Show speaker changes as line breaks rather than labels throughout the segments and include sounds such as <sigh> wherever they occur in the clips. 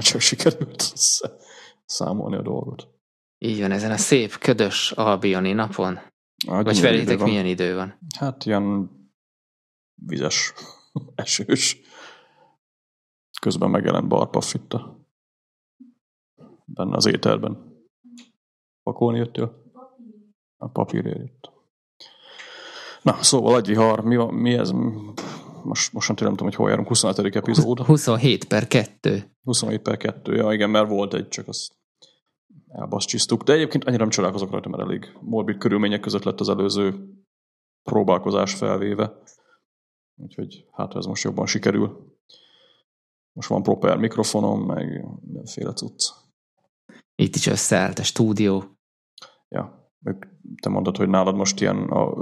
már csak sikerült számolni a dolgot.
Így van, ezen a szép, ködös albioni napon. Hát, Vagy felétek milyen idő van?
Hát ilyen vizes, <laughs> esős. Közben megjelent Barpaff itt a, benne az ételben. Pakolni jöttél? A papírért jött. Na, szóval egy vihar, mi, mi ez? Most, most nem tudom, hogy hol járunk, 25. epizód.
27 per 2.
27 per 2, ja igen, mert volt egy, csak azt elbaszcsisztuk. De egyébként annyira nem csodálkozok rajta, mert elég morbid körülmények között lett az előző próbálkozás felvéve. Úgyhogy hát ez most jobban sikerül. Most van proper mikrofonom, meg mindenféle cucc.
Itt is összeállt a stúdió.
Ja, te mondod, hogy nálad most ilyen a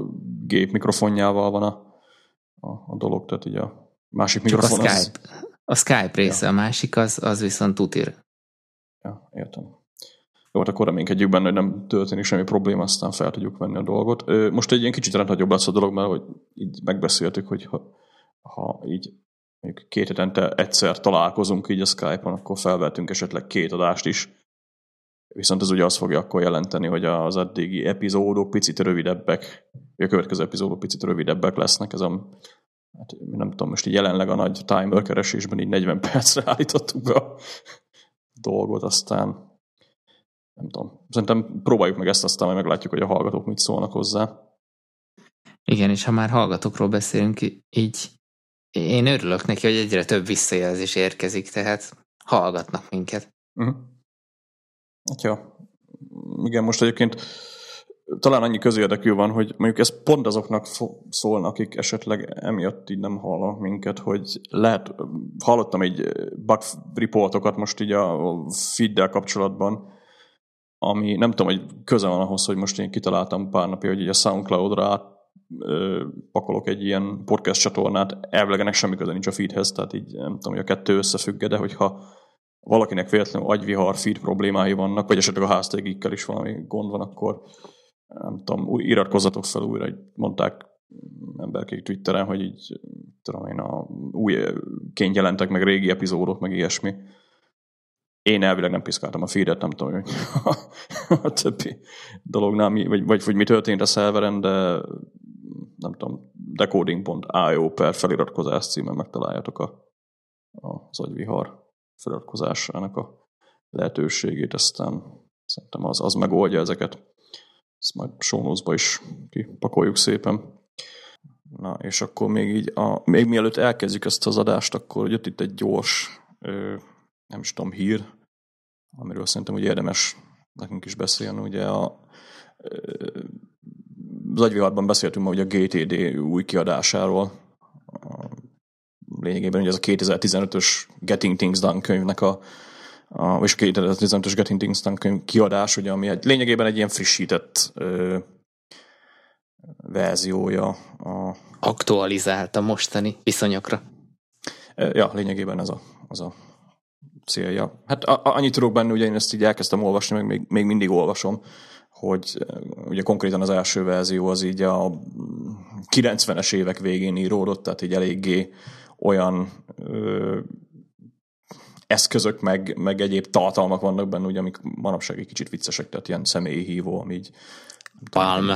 gép mikrofonjával van a, a, a dolog, tehát így a másik Csak mikrofon
a Skype, az... a Skype része, ja. a másik az, az viszont tutir.
Ja, értem. Jó, hát akkor reménykedjük benne, hogy nem történik semmi probléma, aztán fel tudjuk venni a dolgot. Most egy ilyen kicsit rendhagyóbb lesz a dolog, mert hogy így megbeszéltük, hogy ha, ha így mondjuk két hetente egyszer találkozunk így a Skype-on, akkor felvettünk esetleg két adást is. Viszont ez ugye azt fogja akkor jelenteni, hogy az addigi epizódok picit rövidebbek, a következő epizódok picit rövidebbek lesznek. Ez a, hát nem tudom, most így jelenleg a nagy timer keresésben így 40 percre <laughs> állítottuk be a dolgot, aztán nem tudom. Szerintem próbáljuk meg ezt, aztán majd meglátjuk, hogy a hallgatók mit szólnak hozzá.
Igen, és ha már hallgatókról beszélünk, így én örülök neki, hogy egyre több visszajelzés érkezik, tehát hallgatnak minket. Uh-huh.
Jó. Igen, most egyébként talán annyi közérdekű van, hogy mondjuk ez pont azoknak szólnak, akik esetleg emiatt így nem hallanak minket, hogy lehet, hallottam egy bug reportokat most így a feeddel kapcsolatban, ami nem tudom, hogy köze van ahhoz, hogy most én kitaláltam pár napja, hogy így a Soundcloud-ra pakolok egy ilyen podcast csatornát, elvileg ennek semmi köze nincs a feedhez, tehát így nem tudom, hogy a kettő összefügg, de hogyha valakinek véletlenül agyvihar feed problémái vannak, vagy esetleg a háztégikkel is valami gond van, akkor nem tudom, iratkozzatok fel újra, hogy mondták emberkék Twitteren, hogy így tudom én, a új ként jelentek meg régi epizódok, meg ilyesmi. Én elvileg nem piszkáltam a feedet, nem tudom, hogy <laughs> a többi dolognál, mi, vagy, vagy hogy mi történt a szerveren, de nem tudom, decoding.io per feliratkozás címen megtaláljátok a, a, az agyvihar feliratkozásának a lehetőségét, aztán szerintem az, az megoldja ezeket. Ezt majd sónózba is kipakoljuk szépen. Na, és akkor még így, a, még mielőtt elkezdjük ezt az adást, akkor jött itt egy gyors, ö, nem is tudom, hír, amiről szerintem hogy érdemes nekünk is beszélni. Ugye a, az agyviharban beszéltünk ma ugye a GTD új kiadásáról. Lényegében ugye ez a 2015-ös Getting Things Done könyvnek a, a és a 2015-ös Getting Things Done könyv kiadás, ugye, ami egy, lényegében egy ilyen frissített ö, verziója. A,
Aktualizált a mostani viszonyokra.
Ja, lényegében ez a, az a célja. Hát a, annyit tudok benne, ugye én ezt így elkezdtem olvasni, meg még, még mindig olvasom, hogy ugye konkrétan az első verzió az így a 90-es évek végén íródott, tehát így eléggé olyan ö, eszközök, meg, meg egyéb tartalmak vannak benne, ugye, amik manapság egy kicsit viccesek, tehát ilyen személyi hívó, ami így
Palm.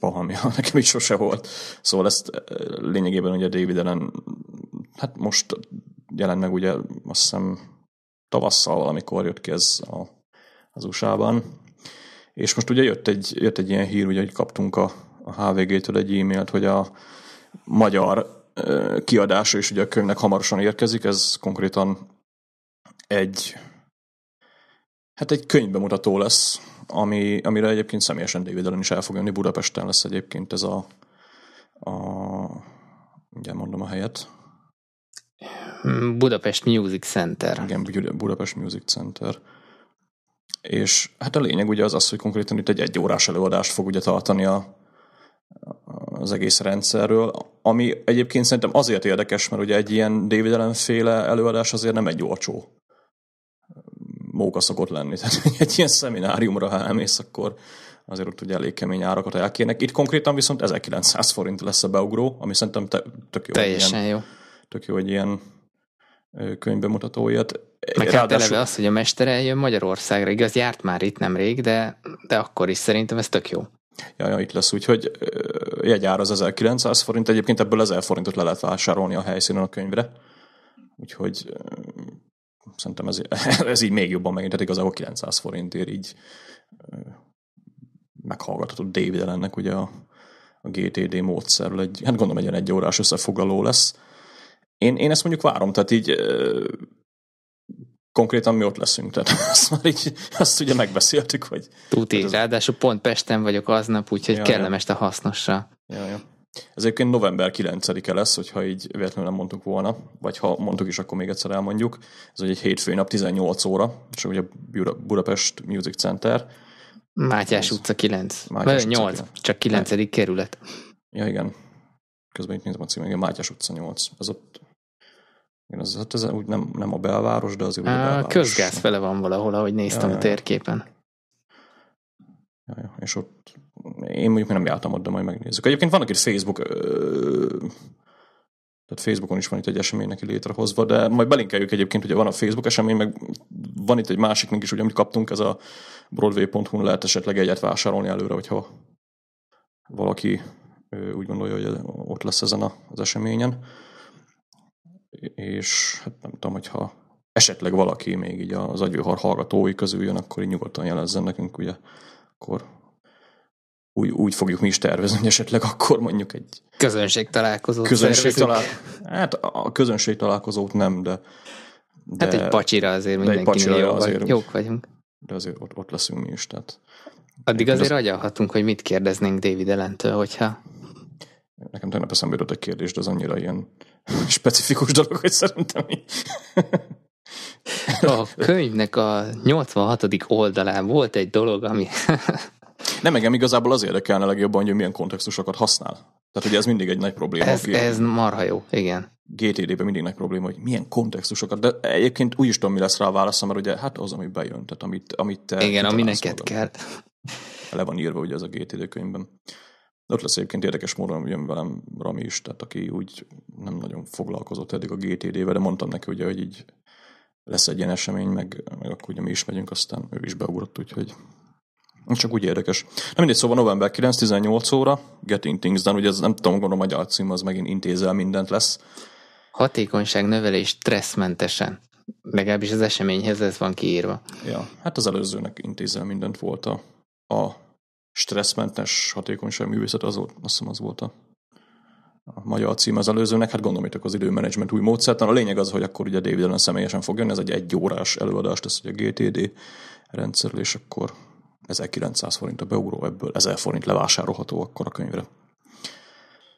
Palm, ja, <laughs> nekem is sose volt. Szóval ezt lényegében ugye David Allen, hát most jelent meg ugye azt hiszem tavasszal valamikor jött ki ez a, az USA-ban. És most ugye jött egy, jött egy ilyen hír, ugye, hogy kaptunk a, a HVG-től egy e-mailt, hogy a magyar kiadása is ugye a könyvnek hamarosan érkezik, ez konkrétan egy hát egy könyvbemutató lesz, ami, amire egyébként személyesen David Allen is el fog jönni, Budapesten lesz egyébként ez a, a ugye mondom a helyet,
Budapest Music Center.
Igen, Budapest Music Center. És hát a lényeg ugye az az, hogy konkrétan itt egy egyórás előadást fog ugye tartani a, az egész rendszerről, ami egyébként szerintem azért érdekes, mert ugye egy ilyen David Allen féle előadás azért nem egy olcsó móka szokott lenni. <laughs> Tehát egy ilyen szemináriumra, ha elmész, akkor azért ott ugye elég kemény árakat elkérnek. Itt konkrétan viszont 1900 forint lesz a beugró, ami szerintem tök jó.
Teljesen ilyen, jó.
Tök jó, hogy ilyen könyvbemutatóját.
Meg hát eleve az, hogy a mester eljön Magyarországra, igaz, járt már itt nemrég, de, de akkor is szerintem ez tök jó.
Ja, ja, itt lesz, úgyhogy jegyár az 1900 forint, egyébként ebből 1000 forintot le lehet vásárolni a helyszínen a könyvre, úgyhogy szerintem ez, <laughs> ez így még jobban megint, tehát igazából 900 forintért így meghallgathatod David ennek ugye a, a GTD módszerről, egy, hát gondolom egy ilyen egy órás összefoglaló lesz. Én, én ezt mondjuk várom, tehát így konkrétan mi ott leszünk, tehát <laughs> azt már így, azt ugye megbeszéltük, hogy...
Tuti, ez... ráadásul pont Pesten vagyok aznap, úgyhogy ja, kellemes a hasznosra.
Ja, ja. Ez egyébként november 9-e lesz, hogyha így véletlenül nem mondtuk volna, vagy ha mondtuk is, akkor még egyszer elmondjuk. Ez egy hétfői nap 18 óra, és ugye Budapest Music Center.
Mátyás ez utca 9. Mátyás utca 8, 9. csak 9. Ne. kerület.
Ja, igen. Közben itt nézem a címet, igen, Mátyás utca 8. Ez ott ez, hát ez úgy nem, nem a belváros, de azért a belváros.
közgáz fele van valahol, ahogy néztem ja, a térképen.
Ja, ja, és ott én mondjuk nem jártam ott, de majd megnézzük. Egyébként vannak itt Facebook tehát Facebookon is van itt egy esemény neki létrehozva, de majd belinkeljük egyébként, ugye van a Facebook esemény, meg van itt egy másiknak is, ugye, amit kaptunk, ez a broadway.hu lehet esetleg egyet vásárolni előre, hogyha valaki úgy gondolja, hogy ott lesz ezen az eseményen és hát nem tudom, hogyha esetleg valaki még így az agyvihar hallgatói közül jön, akkor így nyugodtan jelezzen nekünk, ugye, akkor úgy, úgy fogjuk mi is tervezni, hogy esetleg akkor mondjuk egy...
Közönség találkozót
közönség talál... Hát a közönség találkozót nem, de...
de hát egy pacsira azért mindenkinél jó azért, vagy, jók vagyunk.
De azért ott, ott leszünk mi is, tehát...
Addig azért az... agyalhatunk, hogy mit kérdeznénk David Ellentől, hogyha...
Nekem tegnap eszembe jutott egy kérdés, de az annyira ilyen specifikus dolog, hogy szerintem
A könyvnek a 86. oldalán volt egy dolog, ami...
Nem, engem igazából az érdekelne legjobban, hogy milyen kontextusokat használ. Tehát ugye ez mindig egy nagy probléma.
Ez, ez marha jó, igen.
GTD-ben mindig nagy probléma, hogy milyen kontextusokat, de egyébként úgy is tudom, mi lesz rá a válaszom, mert ugye hát az, ami bejön, tehát amit, amit.
Igen, ami neked kell.
Le van írva ugye ez a GTD könyvben. De ott lesz egyébként érdekes módon jön velem Rami is, tehát aki úgy nem nagyon foglalkozott eddig a GTD-vel, de mondtam neki ugye, hogy így lesz egy ilyen esemény, meg, meg akkor ugye mi is megyünk, aztán ő is beugrott, úgyhogy csak úgy érdekes. Nem mindegy, szóval november 9-18 óra, Getting Things Done, ugye ez nem tudom, gondolom magyar cím, az megint intézel mindent lesz.
Hatékonyság növelés stresszmentesen. Legalábbis az eseményhez ez van kiírva.
Ja, hát az előzőnek intézel mindent volt a, a stresszmentes hatékonyság művészet, az, azt hiszem az volt a, a magyar cím az előzőnek, hát gondolom, hogy az időmenedzsment új módszert. A lényeg az, hogy akkor ugye David Allen személyesen fog jönni, ez egy egy órás előadás lesz, hogy a GTD rendszerről, és akkor 1900 forint a beuró, ebből 1000 forint levásárolható akkor a könyvre.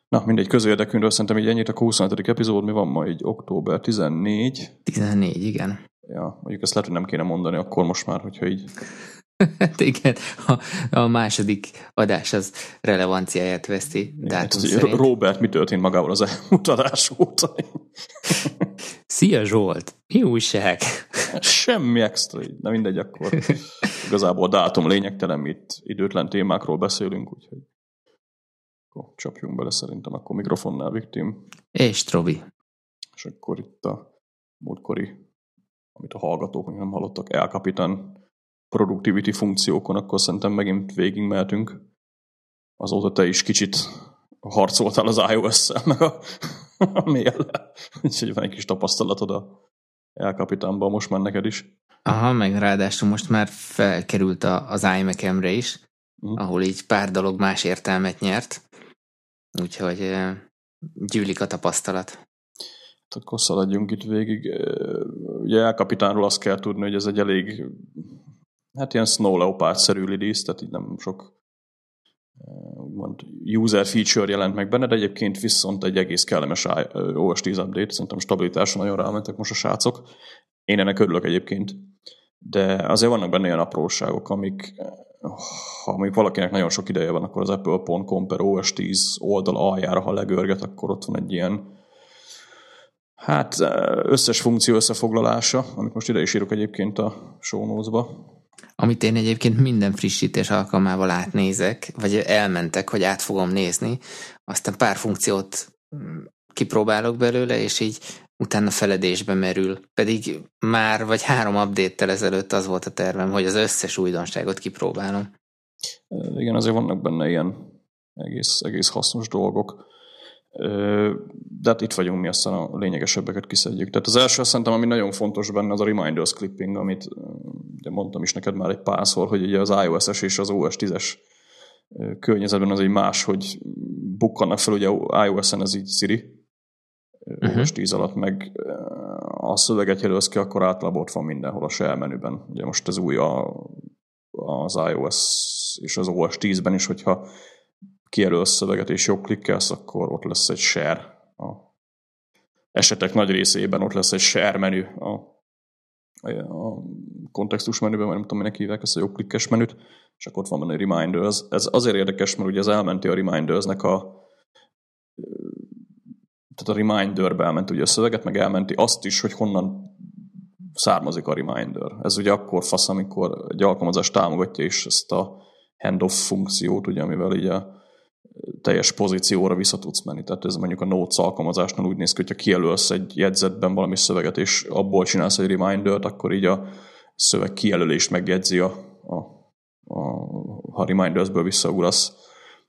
Na, mindegy, közérdekünkről szerintem így ennyit a 25. epizód, mi van ma így október 14.
14, igen.
Ja, mondjuk ezt lehet, hogy nem kéne mondani akkor most már, hogyha így <laughs>
Hát igen, a, a második adás az relevanciáját veszti.
Dátum hát, szerint. Robert, mi történt magával az elmúlt adás óta? <laughs>
Szia Zsolt, mi újság?
Semmi extra, na mindegy, akkor igazából a dátum lényegtelen, mi itt időtlen témákról beszélünk, úgyhogy akkor csapjunk bele szerintem, akkor mikrofonnál Viktim.
És Trobi.
És akkor itt a múltkori, amit a hallgatók még nem hallottak, elkapitán productivity funkciókon, akkor szerintem megint végig mehetünk. Azóta te is kicsit harcoltál az iOS-szel, meg a, <laughs> a mail Úgyhogy van egy kis tapasztalatod a elkapitánban most már neked is.
Aha, meg ráadásul most már felkerült a, az iMac-emre is, uh-huh. ahol így pár dolog más értelmet nyert. Úgyhogy gyűlik a tapasztalat.
Hát akkor szaladjunk itt végig. Ugye elkapitánról azt kell tudni, hogy ez egy elég hát ilyen Snow Leopard-szerű lidis, tehát így nem sok eh, úgymond user feature jelent meg benne, de egyébként viszont egy egész kellemes OS 10 update, szerintem stabilitásra nagyon rámentek most a srácok. Én ennek örülök egyébként, de azért vannak benne olyan apróságok, amik ha még valakinek nagyon sok ideje van, akkor az apple.com per OS 10 oldal aljára, ha legörget, akkor ott van egy ilyen hát eh, összes funkció összefoglalása, amit most ide is írok egyébként a show notes-ba
amit én egyébként minden frissítés alkalmával átnézek, vagy elmentek, hogy át fogom nézni, aztán pár funkciót mm, kipróbálok belőle, és így utána feledésbe merül. Pedig már vagy három update-tel ezelőtt az volt a tervem, hogy az összes újdonságot kipróbálom.
Igen, azért vannak benne ilyen egész, egész hasznos dolgok. De hát itt vagyunk, mi aztán a lényegesebbeket kiszedjük. Tehát az első szerintem, ami nagyon fontos benne, az a reminders clipping, amit de mondtam is neked már egy párszor, hogy ugye az iOS-es és az OS 10-es környezetben az egy más, hogy bukkannak fel, ugye iOS-en ez így Siri, uh-huh. OS 10 alatt meg a szöveget jelölsz ki, akkor általában ott van mindenhol a share menüben. Ugye most ez új a, az iOS és az OS 10-ben is, hogyha kijelölsz szöveget és jobb klikkelsz, akkor ott lesz egy share. A esetek nagy részében ott lesz egy share menü a, a kontextus menüben, vagy nem tudom, minek hívják ezt a jobb klikkes menüt, és akkor ott van benne reminders. Ez azért érdekes, mert ugye ez elmenti a remindersnek a tehát a reminderbe elment ugye a szöveget, meg elmenti azt is, hogy honnan származik a reminder. Ez ugye akkor fasz, amikor egy alkalmazás támogatja is ezt a handoff funkciót, ugye, amivel így a teljes pozícióra vissza tudsz menni. Tehát ez mondjuk a Notes alkalmazásnál úgy néz ki, hogyha kijelölsz egy jegyzetben valami szöveget, és abból csinálsz egy remindert, akkor így a szöveg kijelölést megjegyzi a, a, a, ha remindersből visszaugrasz.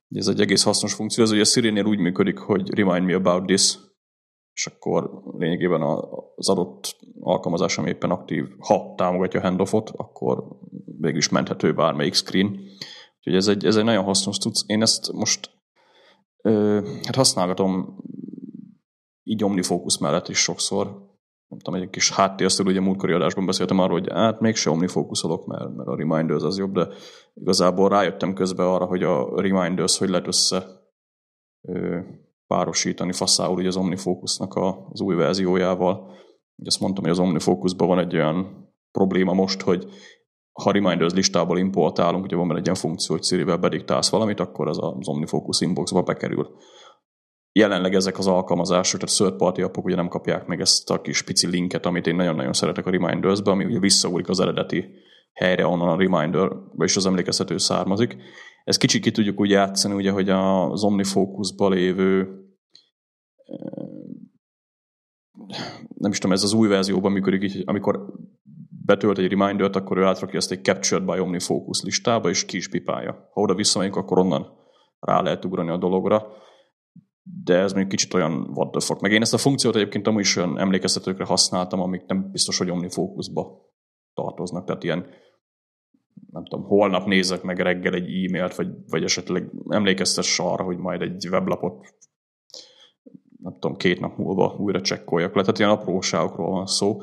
Ez egy egész hasznos funkció. Ez ugye a Siri-nél úgy működik, hogy remind me about this, és akkor lényegében az adott alkalmazás, ami éppen aktív, ha támogatja a handoffot, akkor végül is menthető bármelyik screen. Úgyhogy ez egy, ez egy nagyon hasznos tudsz. Én ezt most hát használgatom így OmniFocus mellett is sokszor. Nem tudom, egy kis háttérször, ugye múltkori adásban beszéltem arról, hogy hát mégse OmniFocus-olok, mert, mert a Reminders az jobb, de igazából rájöttem közben arra, hogy a Reminders hogy lehet össze ö, párosítani faszául ugye az OmniFocusnak az új verziójával. Ugye azt mondtam, hogy az OmniFocusban van egy olyan probléma most, hogy ha reminders listából importálunk, ugye van benne egy ilyen funkció, hogy Siri-vel bediktálsz valamit, akkor az az OmniFocus inboxba bekerül. Jelenleg ezek az alkalmazások, tehát third party appok ugye nem kapják meg ezt a kis pici linket, amit én nagyon-nagyon szeretek a reminders ami ugye visszaúlik az eredeti helyre, onnan a reminder, és az emlékeztető származik. Ezt kicsit ki tudjuk úgy játszani, ugye, hogy az OmniFocus-ba lévő nem is tudom, ez az új verzióban működik így, amikor betölt egy remindert, akkor ő átrakja ezt egy Captured by OmniFocus listába, és ki is pipálja. Ha oda visszamegyünk, akkor onnan rá lehet ugrani a dologra, de ez még kicsit olyan what the fuck. Meg én ezt a funkciót egyébként amúgy is olyan emlékeztetőkre használtam, amik nem biztos, hogy OmniFocusba tartoznak, tehát ilyen nem tudom, holnap nézek meg reggel egy e-mailt, vagy, vagy esetleg emlékeztes arra, hogy majd egy weblapot nem tudom, két nap múlva újra csekkoljak le. Tehát ilyen apróságokról van szó.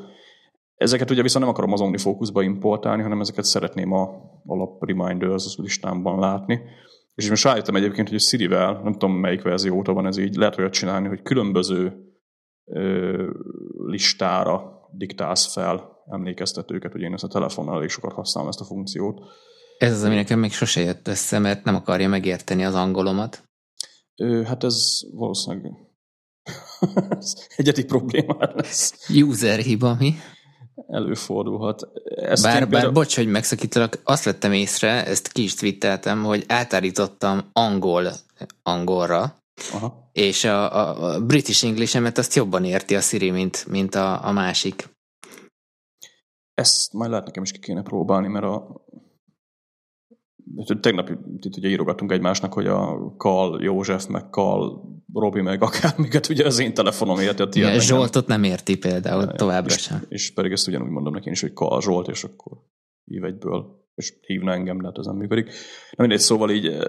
Ezeket ugye viszont nem akarom az OmniFocusba importálni, hanem ezeket szeretném a alap reminders listámban látni. És most rájöttem egyébként, hogy a Siri-vel, nem tudom melyik verzió óta van ez így, lehet olyat csinálni, hogy különböző ö, listára diktálsz fel emlékeztetőket, hogy én ezt a telefonnal elég sokat használom ezt a funkciót.
Ez az, ami nekem még sose jött össze, mert nem akarja megérteni az angolomat.
Ö, hát ez valószínűleg <laughs> egyedik probléma lesz.
User hiba, mi?
Előfordulhat.
Ezt bár, bár bocs, hogy megszakítalak, azt vettem észre, ezt ki is twitteltem, hogy átállítottam angol angolra, Aha. és a, a, a British English-emet azt jobban érti a Siri, mint, mint a, a másik.
Ezt majd lehet nekem is ki kéne próbálni, mert a tegnap itt ugye írogatunk egymásnak, hogy a Kal József, meg Kal Robi, meg akármiket ugye az én telefonom érti.
Ja, Zsoltot nem érti például ja, továbbra
és,
sem.
És pedig ezt ugyanúgy mondom neki is, hogy Kal Zsolt, és akkor hív egyből, és hívna engem, de hát ez nem működik. Nem mindegy, szóval így eh,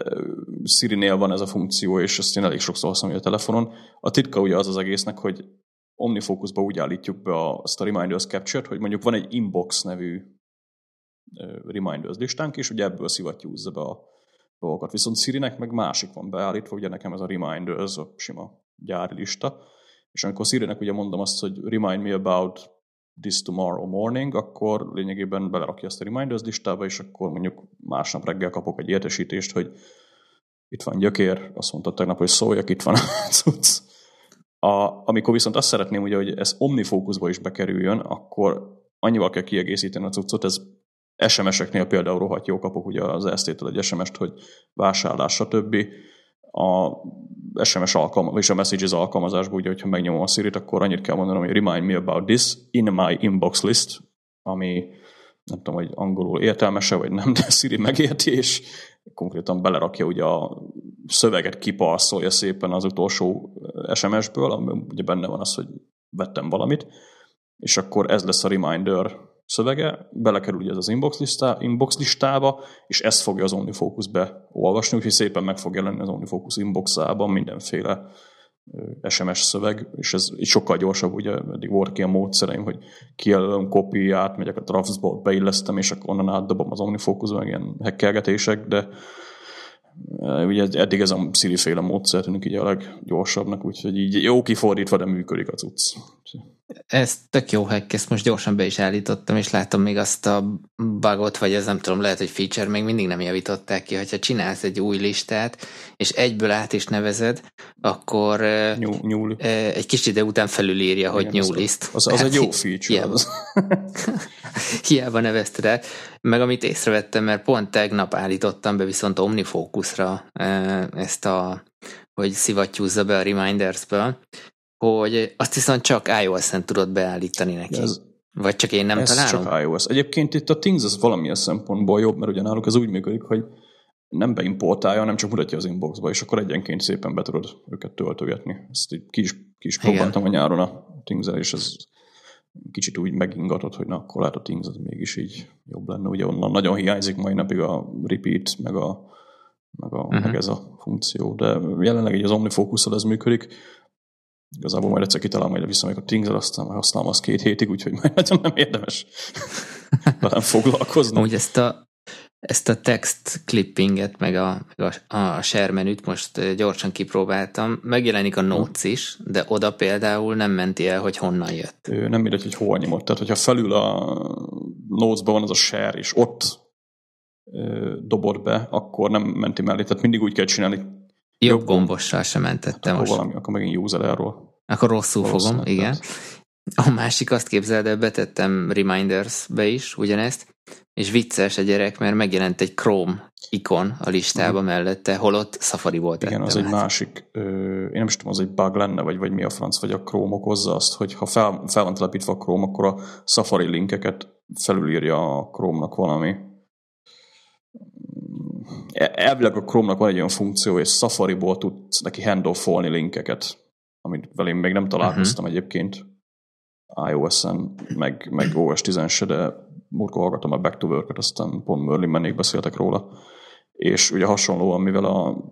Siri-nél van ez a funkció, és ezt én elég sokszor használom a telefonon. A titka ugye az az egésznek, hogy OmniFocusba úgy állítjuk be a, azt a Reminders Capture-t, hogy mondjuk van egy Inbox nevű reminders listánk, és ugye ebből szivattyúzza be a dolgokat. Viszont Siri-nek meg másik van beállítva, ugye nekem ez a reminders, a sima gyári lista, és amikor Siri-nek ugye mondom azt, hogy remind me about this tomorrow morning, akkor lényegében belerakja ezt a reminders listába, és akkor mondjuk másnap reggel kapok egy értesítést, hogy itt van gyökér, azt mondta tegnap, hogy szóljak, itt van a <laughs> cucc. A, amikor viszont azt szeretném, ugye, hogy ez omnifókuszba is bekerüljön, akkor annyival kell kiegészíteni a cuccot, ez SMS-eknél például rohadt jó kapok ugye az ST-től egy SMS-t, hogy vásárlás, stb. a SMS alkalmazás, és a Messages alkalmazásban, ugye, hogyha megnyomom a Siri-t, akkor annyit kell mondanom, hogy remind me about this in my inbox list, ami nem tudom, hogy angolul értelmese, vagy nem, de Siri megérti, és konkrétan belerakja ugye a szöveget kiparszolja szépen az utolsó SMS-ből, ami ugye benne van az, hogy vettem valamit, és akkor ez lesz a reminder szövege, belekerül ugye ez az inbox, listá, inbox listába, és ezt fogja az OmniFocus beolvasni, úgyhogy szépen meg fog jelenni az OmniFocus inboxában mindenféle SMS szöveg, és ez így sokkal gyorsabb, ugye eddig volt ilyen módszereim, hogy kijelölöm, copy, átmegyek a Draftsba, beillesztem, és akkor onnan átdobom az OmniFocus, meg ilyen hekkelgetések, de ugye eddig ez a Siri féle módszer tűnik így a leggyorsabbnak, úgyhogy így jó kifordítva, de működik a cucc.
Ez tök jó hack, ezt most gyorsan be is állítottam, és látom még azt a bugot, vagy ez nem tudom, lehet, hogy feature még mindig nem javították ki, hogyha csinálsz egy új listát, és egyből át is nevezed, akkor
nyúl, nyúl.
egy kis idő után felülírja, hogy Igen, new list.
Az, az, az egy jó feature. Hiába, az. <laughs>
hiába nevezted el. Meg amit észrevettem, mert pont tegnap állítottam be viszont OmniFocusra ezt a hogy szivattyúzza be a reminders-ből, hogy azt viszont csak iOS-en tudod beállítani neki. Ez, Vagy csak én nem ez találom?
csak iOS. Egyébként itt a Things az valamilyen szempontból jobb, mert ugye náluk ez úgy működik, hogy nem beimportálja, hanem csak mutatja az inboxba, és akkor egyenként szépen be tudod őket töltögetni. Ezt így ki is, ki is próbáltam a nyáron a things és ez kicsit úgy megingatott, hogy na, akkor lehet a Things az mégis így jobb lenne. Ugye onnan nagyon hiányzik mai napig a repeat, meg, a, meg, a, uh-huh. meg ez a funkció, de jelenleg így az omnifocus ez működik. Igazából majd egyszer kitalálom, majd visszamegyek a things aztán majd használom azt két hétig, úgyhogy majd nagyon nem érdemes <laughs> velem foglalkozni.
Úgy ezt a, ezt a text clippinget, meg a, meg a, a share menüt most gyorsan kipróbáltam. Megjelenik a notes is, de oda például nem menti el, hogy honnan jött.
Ő, nem mindegy, hogy hol nyomott. Tehát, hogyha felül a notesban van az a share, és ott ö, dobod be, akkor nem menti mellé. Tehát mindig úgy kell csinálni,
Jobb gombossal sem mentettem
hát, most. valami, akkor megint user error.
Akkor rosszul fogom, igen. A másik azt képzeld el, betettem Reminders-be is ugyanezt, és vicces a gyerek, mert megjelent egy Chrome ikon a listába uh-huh. mellette, holott Safari volt.
Igen, az át. egy másik, ö, én nem is tudom, az egy bug lenne, vagy, vagy mi a franc, vagy a Chrome okozza azt, hogy ha fel, fel van telepítve a Chrome, akkor a Safari linkeket felülírja a Chrome-nak valami elvileg a Chrome-nak van egy olyan funkció, hogy Safari-ból tudsz neki handoffolni linkeket, amit velem még nem találkoztam uh-huh. egyébként iOS-en, meg, meg OS 10 se, de múltkor hallgatom a Back to Work-et, aztán pont Merlin mennék beszéltek róla. És ugye hasonlóan, mivel a,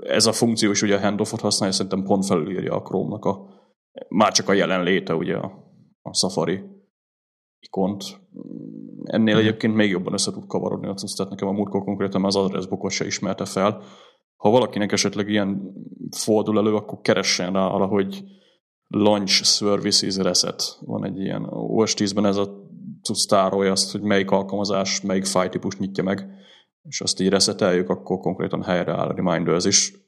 ez a funkció is ugye a handoffot használja, szerintem pont felülírja a Chrome-nak a, már csak a jelenléte ugye a, a Safari ikont. Ennél hmm. egyébként még jobban össze tud kavarodni a cucc, tehát nekem a múltkor konkrétan az adressbookot se ismerte fel. Ha valakinek esetleg ilyen fordul elő, akkor keressen rá arra, hogy Launch Services Reset. Van egy ilyen OS 10-ben ez a cucc tárolja azt, hogy melyik alkalmazás, melyik fájtípus nyitja meg, és azt így reseteljük, akkor konkrétan helyreáll a Reminders is.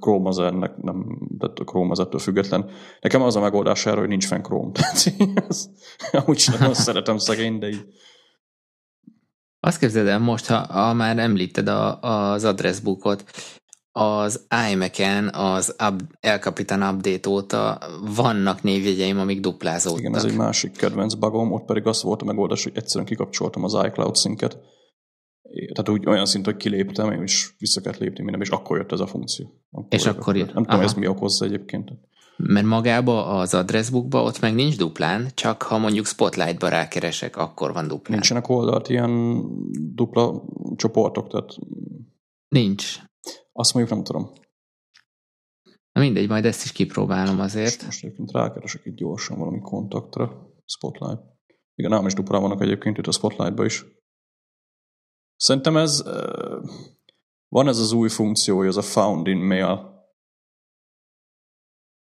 Chrome az ennek nem, tehát a Chrome az ettől független. Nekem az a megoldás erre, hogy nincs fenn Chrome. <laughs> Tehát az, amúgy sem nagyon szeretem szegény, de így.
Azt képzeld el most, ha, ha már említed a, az addressbookot, az iMac-en az up, El Capitan update óta vannak névjegyeim, amik duplázódtak.
Igen, ez egy másik kedvenc bugom, ott pedig az volt a megoldás, hogy egyszerűen kikapcsoltam az iCloud szinket, tehát úgy olyan szint, hogy kiléptem, és vissza kellett lépni minden, és akkor jött ez a funkció.
Akkor és akkor jött.
Nem tudom, ez mi okozza egyébként.
Mert magába az addressbookba ott meg nincs duplán, csak ha mondjuk Spotlight-ba rákeresek, akkor van duplán.
Nincsenek oldalt ilyen dupla csoportok, tehát...
Nincs.
Azt mondjuk nem tudom.
Na mindegy, majd ezt is kipróbálom azért.
Most, most egyébként rákeresek itt gyorsan valami kontaktra. Spotlight. Igen, nálam is dupla vannak egyébként itt a Spotlightba is. Szerintem ez van ez az új funkció, hogy az a found in mail.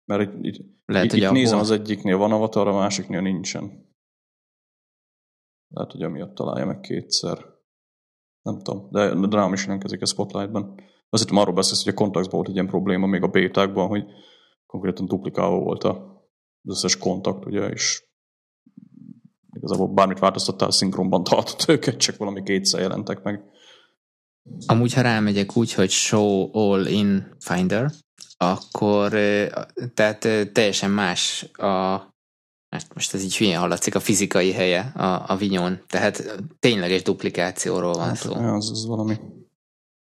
Mert itt, itt, Lehet, itt, itt nézem az egyiknél van avatar, a másiknél nincsen. Lehet, hogy amiatt találja meg kétszer. Nem tudom, de, de rám is jelentkezik a Spotlightban. Azt hittem arról beszélsz, hogy a kontaktban volt egy ilyen probléma még a bétákban, hogy konkrétan duplikálva volt az összes kontakt, ugye, és igazából bármit változtattál, szinkronban tartott őket, csak valami kétszer jelentek meg.
Amúgy, ha rámegyek úgy, hogy Show All in Finder, akkor tehát teljesen más a most ez így hülyén hallatszik, a fizikai helye a, a vinyón. Tehát tényleges duplikációról van hát, szó.
Az, az valami.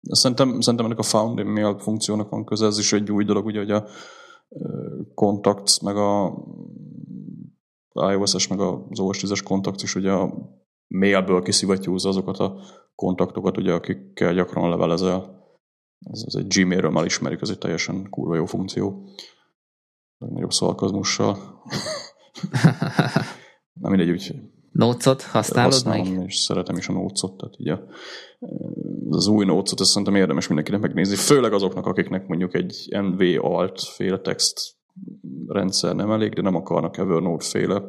Szerintem, szerintem ennek a found mail funkciónak van köze, ez is egy új dolog, ugye, hogy a Contacts, meg a iOS-es, meg az OS 10-es Contacts is ugye a mailből kiszivattyúzza azokat a kontaktokat, ugye, akikkel gyakran levelezel. Ez, ez egy Gmail-ről már ismerik, ez egy teljesen kurva jó funkció. Legnagyobb szalkazmussal. <laughs> Na mindegy, úgyhogy
Nócot használod
használom, meg? és szeretem is a nócot, tehát így a, az új nócot, ezt szerintem érdemes mindenkinek megnézni, főleg azoknak, akiknek mondjuk egy NV alt féle text rendszer nem elég, de nem akarnak Evernote féle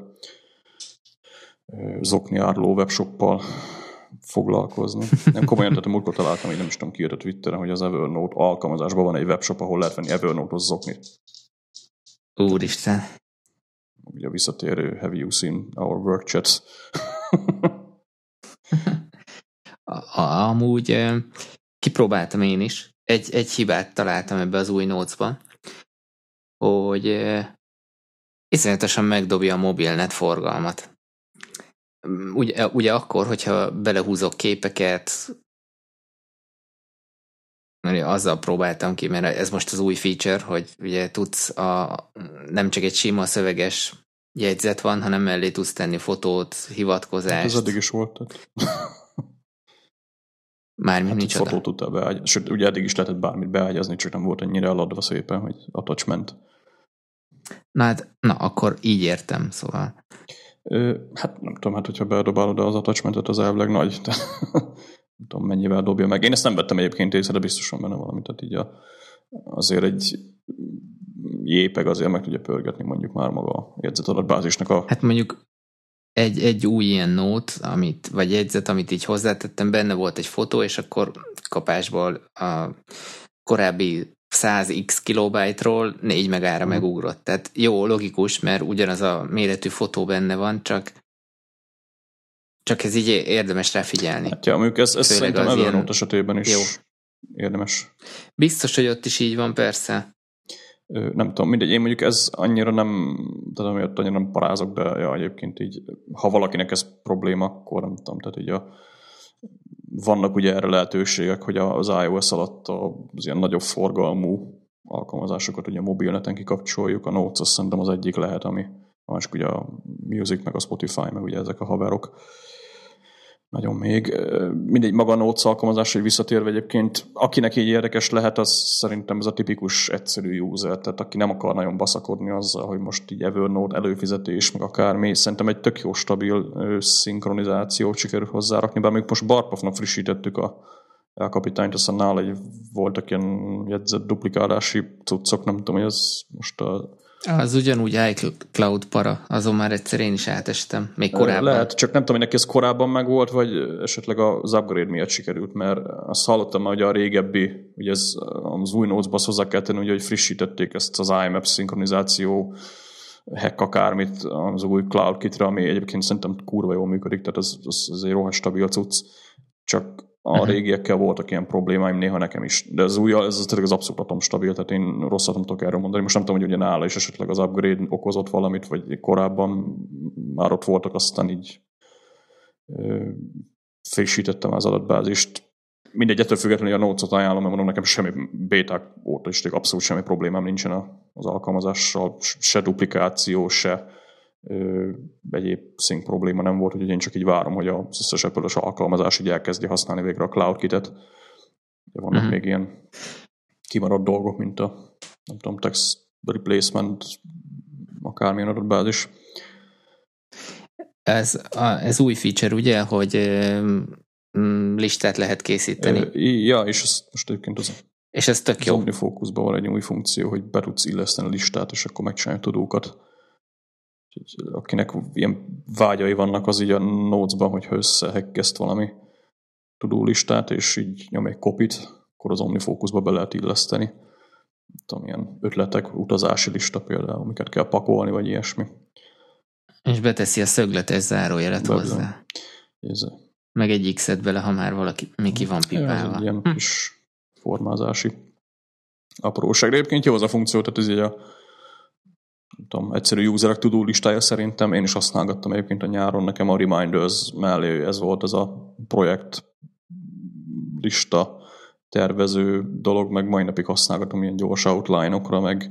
zokni áruló webshoppal foglalkozni. Nem komolyan, tehát a múltkor találtam, hogy nem is tudom ki a Twitteren, hogy az Evernote alkalmazásban van egy webshop, ahol lehet venni Evernote-hoz zoknit.
Úristen
ugye a visszatérő Have you seen our work chats?
Amúgy kipróbáltam én is. Egy, egy hibát találtam ebbe az új notes hogy iszonyatosan megdobja a mobilnet forgalmat. Ugye, ugye akkor, hogyha belehúzok képeket, mert azzal próbáltam ki, mert ez most az új feature, hogy ugye tudsz a, nem csak egy sima szöveges jegyzet van, hanem mellé tudsz tenni fotót, hivatkozást. Hát
ez eddig is volt.
Mármint hát nincs
fotót tudtál beágyazni. Sőt, ugye eddig is lehetett bármit beágyazni, csak nem volt ennyire eladva szépen, hogy attachment.
Na hát, na, akkor így értem, szóval.
Ö, hát nem tudom, hát hogyha bedobálod az attachmentet, az elvileg nagy. <laughs> nem tudom, mennyivel dobja meg. Én ezt nem vettem egyébként észre, de biztosan benne valami. Tehát így a, azért egy jépeg azért meg tudja pörgetni mondjuk már maga a jegyzetadatbázisnak a...
Hát mondjuk egy, egy új ilyen nót, amit, vagy jegyzet, amit így hozzátettem, benne volt egy fotó, és akkor kapásból a korábbi 100x kilobájtról 4 megára hmm. megugrott. Tehát jó, logikus, mert ugyanaz a méretű fotó benne van, csak csak ez így érdemes rá figyelni.
Hát ja, mondjuk ez, ez szerintem Evernote esetében is jó. érdemes.
Biztos, hogy ott is így van, persze
nem tudom, mindegy, én mondjuk ez annyira nem, tehát amiatt annyira nem parázok, de ja, egyébként így, ha valakinek ez probléma, akkor nem tudom, tehát így a, vannak ugye erre lehetőségek, hogy az iOS alatt az ilyen nagyobb forgalmú alkalmazásokat ugye mobilneten kikapcsoljuk, a Notes azt szerintem az egyik lehet, ami másik ugye a Music, meg a Spotify, meg ugye ezek a haverok nagyon még. Mindegy, maga a Notes alkalmazás, hogy visszatérve egyébként, akinek így érdekes lehet, az szerintem ez a tipikus egyszerű user, tehát aki nem akar nagyon baszakodni azzal, hogy most így Evernote előfizetés, meg akármi, szerintem egy tök jó stabil szinkronizációt sikerül hozzárakni, bár még most Barpofnak frissítettük a elkapitányt, aztán nála egy voltak ilyen jegyzett duplikálási cuccok, nem tudom, hogy ez most a
az ugyanúgy iCloud para, azon már egyszer én is átestem, még korábban.
Lehet, csak nem tudom, hogy neki ez korábban meg volt, vagy esetleg az upgrade miatt sikerült, mert azt hallottam már, hogy a régebbi, ugye ez az új notes hozzá kell tenni, ugye, hogy frissítették ezt az IMAP szinkronizáció hack akármit az új Cloud Kitre, ami egyébként szerintem kurva jól működik, tehát ez, ez, ez egy rohadt stabil cucc, csak a uh-huh. régiekkel voltak ilyen problémáim, néha nekem is. De az új, ez az, az abszolút atom stabil, tehát én rosszat nem tudok erről mondani. Most nem tudom, hogy ugye nála is esetleg az upgrade okozott valamit, vagy korábban már ott voltak, aztán így ö, frissítettem az adatbázist. Mindegy, ettől függetlenül a Notes-ot ajánlom, mert mondom, nekem semmi béták óta is abszolút semmi problémám nincsen az alkalmazással, se duplikáció, se egyéb szink probléma nem volt, úgyhogy én csak így várom, hogy az összes apple alkalmazás így elkezdi használni végre a CloudKit-et. De vannak uh-huh. még ilyen kimaradt dolgok, mint a nem tudom, text replacement, akármilyen adatbázis.
Ez, a, ez új feature, ugye, hogy mm, listát lehet készíteni. E,
ja, és ez most egyébként az
és ez tök jó.
Az van egy új funkció, hogy be tudsz illeszteni a listát, és akkor megcsinálja tudókat akinek ilyen vágyai vannak, az így a notes-ban, hogyha összehekgeszt valami tudólistát, és így nyom egy kopit, akkor az OmniFocusba be lehet illeszteni. Tudom, ilyen ötletek, utazási lista például, amiket kell pakolni, vagy ilyesmi.
És beteszi a szögletes zárójelet hozzá.
Ez
meg egy X-et bele, ha már valaki ki van pipálva.
Ja, ilyen hm. kis formázási apróság. De egyébként jó az a funkció, tehát ez így a tudom, egyszerű userek tudó listája szerintem. Én is használgattam egyébként a nyáron, nekem a Reminders mellé ez volt az a projekt lista tervező dolog, meg mai napig használgatom ilyen gyors outline-okra, meg,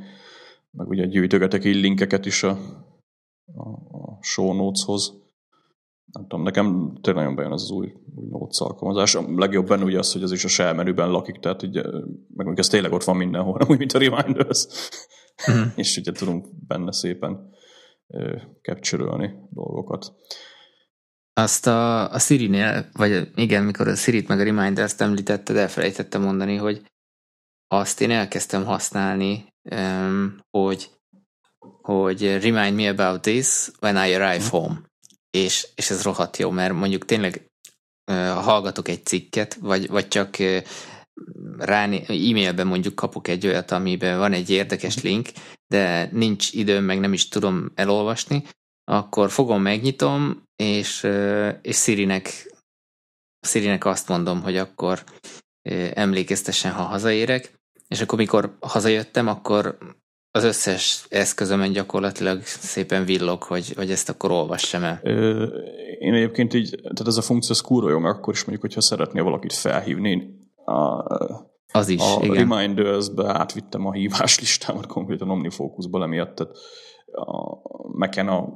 meg ugye gyűjtögetek így linkeket is a, a, a show notes-hoz. Nem tudom, nekem tényleg nagyon bejön az, az új, új notes alkalmazás. A legjobb benne ugye az, hogy az is a shell lakik, tehát így, meg ez tényleg ott van mindenhol, <laughs> nem úgy, mint a Reminders. Mm. és ugye tudunk benne szépen capture dolgokat.
Azt a, a Siri-nél, vagy igen, mikor a Siri-t meg a Reminders-t említetted, elfelejtettem mondani, hogy azt én elkezdtem használni, hogy, hogy remind me about this when I arrive mhm. home. És, és ez rohadt jó, mert mondjuk tényleg ha hallgatok egy cikket, vagy, vagy csak rá e-mailben mondjuk kapok egy olyat, amiben van egy érdekes link, de nincs időm, meg nem is tudom elolvasni, akkor fogom, megnyitom, és, és Sirinek, Sirinek azt mondom, hogy akkor emlékeztessen, ha hazaérek, és akkor mikor hazajöttem, akkor az összes eszközömen gyakorlatilag szépen villog, hogy, hogy ezt akkor olvassam el. Ö,
én egyébként így, tehát ez a funkció az kurva jó, akkor is mondjuk, hogyha szeretnél valakit felhívni, a,
az is,
a igen. Reminders-be átvittem a hívás listámat konkrétan Omnifocusba emiatt, tehát a Mac-en a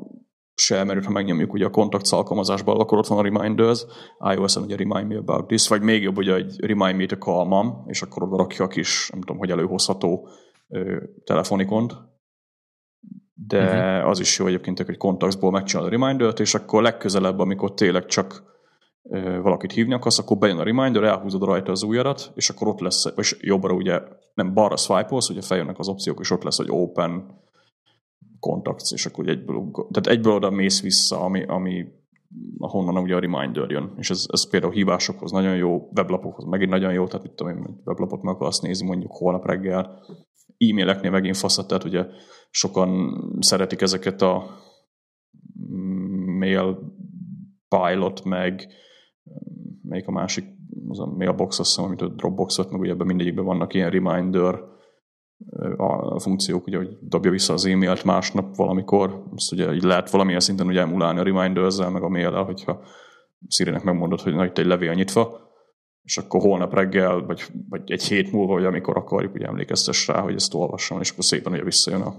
shell mert ha megnyomjuk ugye a kontakt alkalmazásban, akkor ott van a Reminders, iOS-en ugye Remind me about this, vagy még jobb ugye egy Remind me to call mom, és akkor oda rakja a kis, nem tudom, hogy előhozható ö, telefonikont, de uh-huh. az is jó egyébként, hogy kontaktból megcsinálod a reminder és akkor legközelebb, amikor tényleg csak valakit hívni akarsz, akkor bejön a reminder, elhúzod rajta az ujjadat, és akkor ott lesz, és jobbra ugye nem balra swipe ugye feljönnek az opciók, és ott lesz, hogy open contacts, és akkor egyből, tehát egyből oda mész vissza, ami, ami ahonnan ugye a reminder jön. És ez, ez például hívásokhoz nagyon jó, weblapokhoz megint nagyon jó, tehát mit tudom én, weblapot meg akarsz nézni mondjuk holnap reggel, e-maileknél megint faszat, tehát ugye sokan szeretik ezeket a mail pilot, meg melyik a másik, az a mailbox, azt hiszem, amit a Dropbox volt, meg ugye ebben mindegyikben vannak ilyen reminder a funkciók, ugye, hogy dobja vissza az e-mailt másnap valamikor, azt ugye így lehet valamilyen szinten ugye emulálni a reminder meg a mail hogyha Siri-nek megmondod, hogy na, itt egy levél nyitva, és akkor holnap reggel, vagy, vagy egy hét múlva, vagy amikor akarjuk, ugye emlékeztes rá, hogy ezt olvassam, és akkor szépen ugye visszajön a,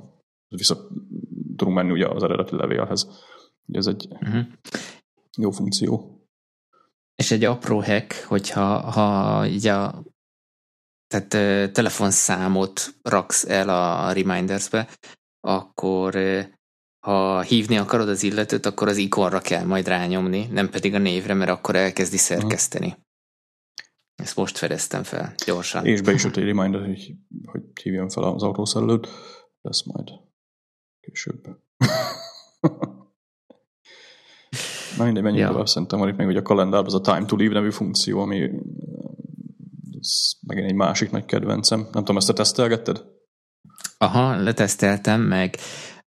vissza tudunk menni ugye az eredeti levélhez. Ugye ez egy uh-huh. jó funkció.
És egy apró hack, hogyha ha így a tehát telefonszámot raksz el a remindersbe, akkor ha hívni akarod az illetőt, akkor az ikonra kell majd rányomni, nem pedig a névre, mert akkor elkezdi szerkeszteni. Ezt most fedeztem fel, gyorsan.
És be is jött egy reminder, hogy, hogy hívjon fel az autószerelőt, lesz majd később. <laughs> Na mindegy, menjünk ja. tovább, szerintem van itt még hogy a kalendárban az a Time to Leave nevű funkció, ami ez megint egy másik nagy kedvencem. Nem tudom, ezt te tesztelgetted?
Aha, leteszteltem, meg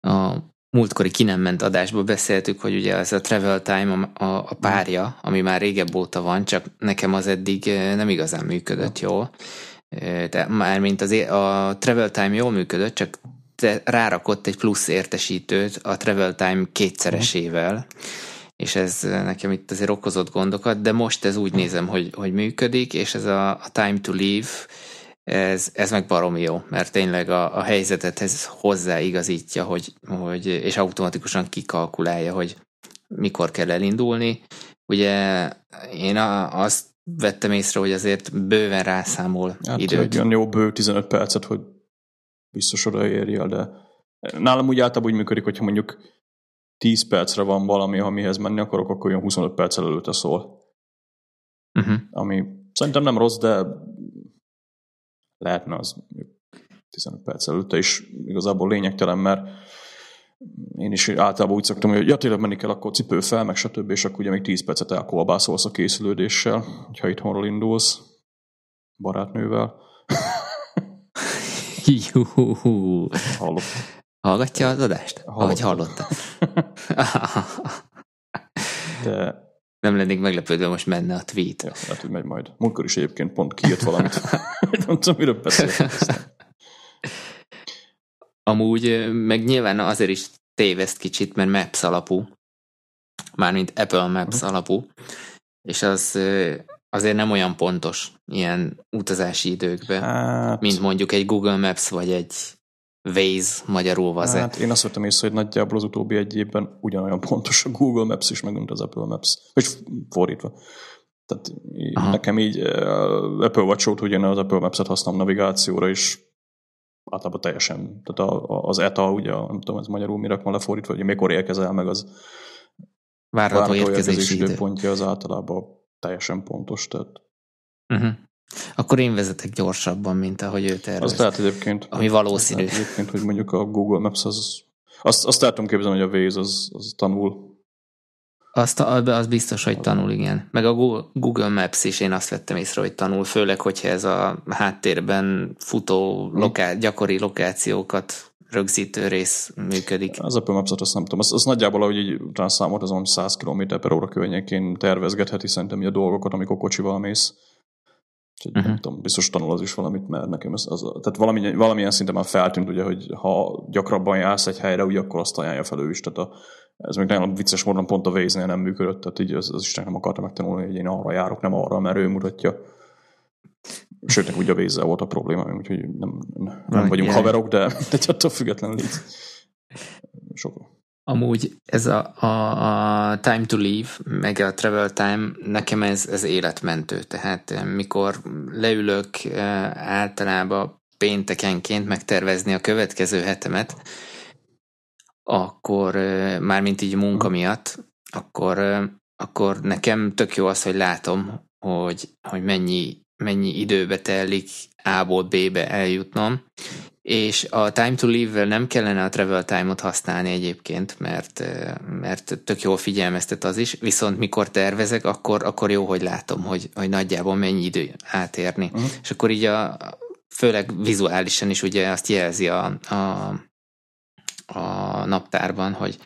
a múltkori ki nem ment adásból beszéltük, hogy ugye ez a travel time a, a párja, ami már régebb óta van, csak nekem az eddig nem igazán működött jól. De mármint az, a travel time jól működött, csak rárakott egy plusz értesítőt a travel time kétszeresével. Uh-huh és ez nekem itt azért okozott gondokat, de most ez úgy nézem, hogy, hogy működik, és ez a, a time to leave, ez, ez meg baromi jó, mert tényleg a, a helyzetet ez hozzáigazítja, hogy, hogy, és automatikusan kikalkulálja, hogy mikor kell elindulni. Ugye én a, azt vettem észre, hogy azért bőven rászámol hát időt.
Egy olyan jó bő 15 percet, hogy biztos odaérjél, de nálam úgy általában úgy működik, hogyha mondjuk 10 percre van valami, amihez menni akarok, akkor olyan 25 perc előtte szól. Uh-huh. Ami szerintem nem rossz, de lehetne az 15 perc előtte is igazából lényegtelen, mert én is általában úgy szoktam, hogy ja, tényleg menni kell, akkor cipő fel, meg stb. És akkor ugye még 10 percet elkolbászolsz a készülődéssel, hogyha itthonról indulsz barátnővel.
Juhu. Hallott. Hallgatja az adást? Hallottam. Ahogy hallotta. <laughs>
De
nem lennék meglepődve, most menne a tweet.
Ja, lehet, hogy megy majd. Múltkor is egyébként pont kijött valamit. <laughs> nem tudom, miről beszéltek.
Amúgy meg nyilván azért is téveszt kicsit, mert Maps alapú. Mármint Apple Maps uh-huh. alapú. És az azért nem olyan pontos ilyen utazási időkben, hát... mint mondjuk egy Google Maps vagy egy Waze magyarul az
Hát én azt vettem észre, hogy nagyjából az utóbbi egy évben ugyanolyan pontos a Google Maps is, meg mint az Apple Maps. Vagy fordítva. Tehát Aha. nekem így Apple Watch óta ugyan az Apple Maps-et használom navigációra is, általában teljesen, tehát a, a, az ETA, ugye, nem tudom, ez magyarul mire van lefordítva, hogy mikor érkezel meg az
várható érkezési
időpontja az általában teljesen pontos, tehát
uh-huh. Akkor én vezetek gyorsabban, mint ahogy ő tervez.
Azt lehet egyébként.
Ami valószínű.
Lehet egyébként, hogy mondjuk a Google Maps az... Azt, azt látom képzelni, hogy a Waze az, az tanul.
Azt, az biztos, hogy tanul, igen. Meg a Google Maps is én azt vettem észre, hogy tanul, főleg, hogyha ez a háttérben futó lokál, gyakori lokációkat rögzítő rész működik.
Az Apple Maps-ot azt nem tudom. Az, az nagyjából, ahogy így talán számolt, azon 100 km per óra környékén tervezgetheti szerintem a dolgokat, amikor kocsival mész. Úgyhogy uh-huh. nem tudom, biztos tanul az is valamit, mert nekem ez, az, tehát valami, valamilyen szinten már feltűnt, ugye, hogy ha gyakrabban jársz egy helyre, ugye akkor azt ajánlja fel ő is. Tehát a, ez még nagyon vicces módon pont a waze nem működött, tehát így az, az Isten nem akarta megtanulni, hogy én arra járok, nem arra, mert ő mutatja. Sőt, nekem ugye a waze volt a probléma, úgyhogy nem, nem vagyunk yeah. haverok, de, de attól függetlenül így sok,
Amúgy ez a, a, a time to leave, meg a travel time, nekem ez, ez életmentő. Tehát eh, mikor leülök eh, általában péntekenként megtervezni a következő hetemet, akkor eh, mármint így munka miatt, akkor, akkor nekem tök jó az, hogy látom, hogy, hogy mennyi, mennyi időbe telik A-ból B-be eljutnom, és a time to leave-vel nem kellene a travel time-ot használni egyébként, mert, mert tök jól figyelmeztet az is, viszont mikor tervezek, akkor, akkor jó, hogy látom, hogy, hogy nagyjából mennyi idő átérni. Uh-huh. És akkor így a, főleg vizuálisan is ugye azt jelzi a, a, a naptárban, hogy,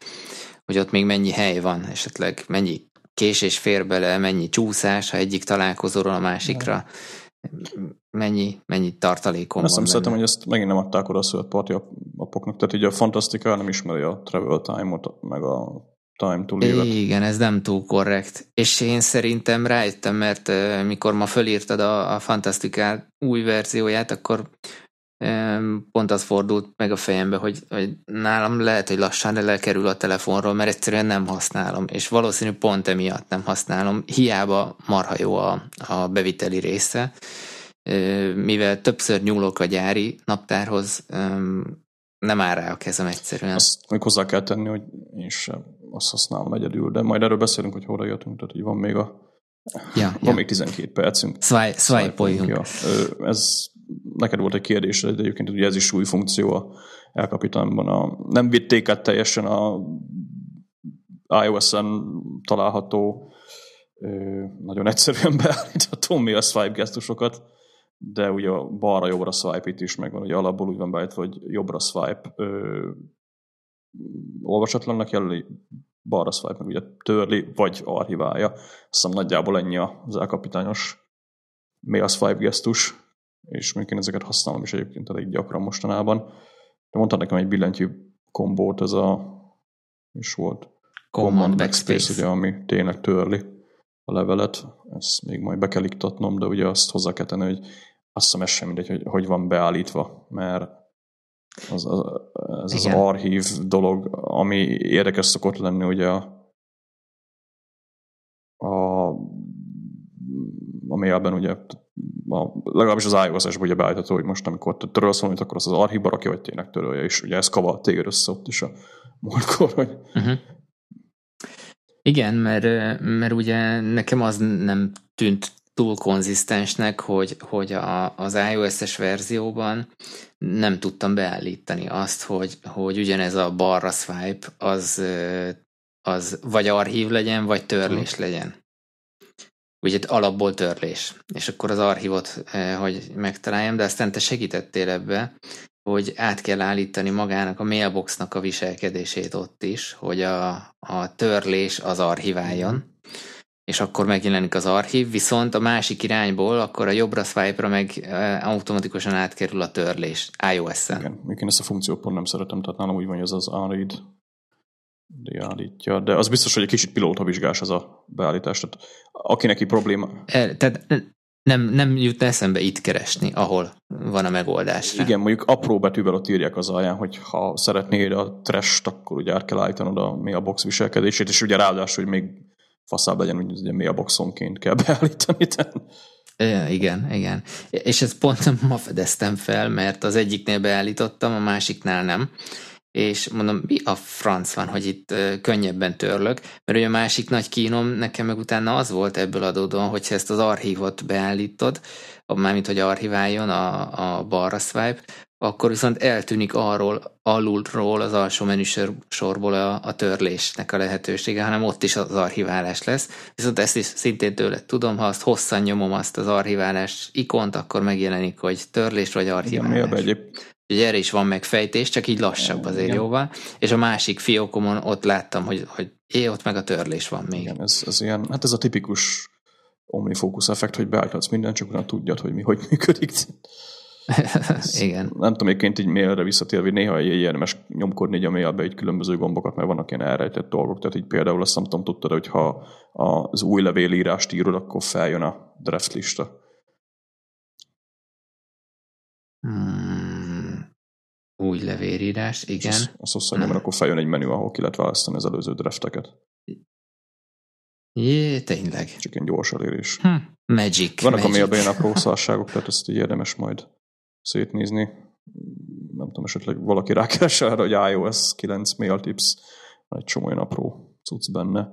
hogy ott még mennyi hely van, esetleg mennyi késés fér bele, mennyi csúszás, ha egyik találkozóról a másikra. Mennyi, mennyi tartalékom
Azt van szeretem, hogy ezt megint nem adták oda a szövetparti apoknak, tehát így a Fantasztika nem ismeri a travel time-ot, meg a time to live
Igen, ez nem túl korrekt. És én szerintem rájöttem, mert mikor ma fölírtad a, a Fantasztikát új verzióját, akkor pont az fordult meg a fejembe, hogy, hogy nálam lehet, hogy lassan lekerül a telefonról, mert egyszerűen nem használom, és valószínű pont emiatt nem használom. Hiába marha jó a, a beviteli része, mivel többször nyúlok a gyári naptárhoz, nem áll rá a kezem egyszerűen.
Azt még hozzá kell tenni, hogy én sem azt használom egyedül, de majd erről beszélünk, hogy hol jöttünk, tehát hogy van még a ja, van ja. még 12 percünk.
Swipe-oljunk. Ja.
Ez neked volt egy kérdés, de egyébként ugye ez is új funkció a elkapitánban. A, nem vitték át teljesen a iOS-en található nagyon egyszerűen <laughs> beállítható mi a swipe gesztusokat, de ugye balra-jobbra swipe itt is megvan, ugye alapból úgy van beállítva, hogy jobbra swipe ö, olvasatlannak jelöli, balra swipe meg ugye törli, vagy archiválja. Azt hiszem nagyjából ennyi az elkapitányos mail swipe gesztus, és mondjuk én ezeket használom is egyébként elég gyakran mostanában. De mondtad nekem egy billentyű kombót, ez a is volt
Command, Command Backspace,
Backspace, ugye, ami tényleg törli a levelet. Ezt még majd be kell iktatnom, de ugye azt hozzá kell tenni, hogy azt hiszem ez sem mindegy, hogy, hogy van beállítva, mert az, az, ez Igen. az archív dolog, ami érdekes szokott lenni, ugye a, a, a mailben ugye a, legalábbis az iOS-esben ugye beállítható, hogy most amikor te törölsz valamit, akkor az az archívba rakja, vagy tényleg törölje, és ugye ez kavar téged össze ott is a múltkor, hogy uh-huh.
Igen, mert, mert ugye nekem az nem tűnt túl konzisztensnek, hogy, hogy a, az iOS-es verzióban nem tudtam beállítani azt, hogy, hogy ugyanez a balra swipe az, az vagy archív legyen, vagy törlés legyen. Ugye alapból törlés. És akkor az archívot, hogy megtaláljam, de aztán te segítettél ebbe, hogy át kell állítani magának a mailboxnak a viselkedését ott is, hogy a, a törlés az archiváljon, és akkor megjelenik az archív, viszont a másik irányból, akkor a jobbra swipe-ra meg automatikusan átkerül a törlés iOS-en.
Igen, még én ezt a funkciót pont nem szeretem, tehát nálam úgy van, hogy ez az unread beállítja, de az biztos, hogy egy kicsit pilóta vizsgás ez a beállítás, tehát aki neki probléma.
Tehát nem, nem jut eszembe itt keresni, ahol van a megoldás.
Igen, mondjuk apró betűvel ott írják az alján, hogy ha szeretnéd a trash akkor ugye át kell állítanod a mailbox viselkedését, és ugye ráadásul, hogy még faszább legyen, hogy ugye mailboxonként kell <laughs> beállítani.
E, igen, igen. És ezt pont ma fedeztem fel, mert az egyiknél beállítottam, a másiknál nem és mondom, mi a franc van, hogy itt könnyebben törlök, mert ugye a másik nagy kínom nekem meg utána az volt ebből adódóan, hogyha ezt az archívot beállítod, mármint hogy archiváljon a, a balra swipe, akkor viszont eltűnik arról, alulról az alsó menüsor sorból a, a törlésnek a lehetősége, hanem ott is az archiválás lesz. Viszont ezt is szintén tőle tudom, ha azt hosszan nyomom azt az archiválás ikont, akkor megjelenik, hogy törlés vagy archiválás. Igen, egyéb, Ugye erre is van megfejtés, csak így lassabb azért Igen. jóval. És a másik fiókomon ott láttam, hogy, hogy é, ott meg a törlés van még.
Igen, ez, ez ilyen, hát ez a tipikus omnifocus effekt, hogy beállíthatsz mindent, csak utána tudjad, hogy mi hogy működik. <laughs>
Igen.
Nem tudom, egyébként így mailre visszatérve, néha érdemes nyomkodni így a mailbe egy különböző gombokat, mert vannak ilyen elrejtett dolgok. Tehát így például azt nem tudom, tudtad, hogy ha az új levélírást írod, akkor feljön a draft lista.
Hmm. Új levérírás, igen. Azt,
azt azt mert akkor feljön egy menü, ahol ki lehet választani az előző drafteket.
Jé, tényleg.
Csak egy gyors elérés.
Hm. Magic.
Vannak
magic.
a mailben apró <laughs> szarságok, tehát ezt így érdemes majd szétnézni. Nem tudom, esetleg valaki rákeres arra, hogy iOS 9 mail tips, van egy csomó olyan apró cucc benne.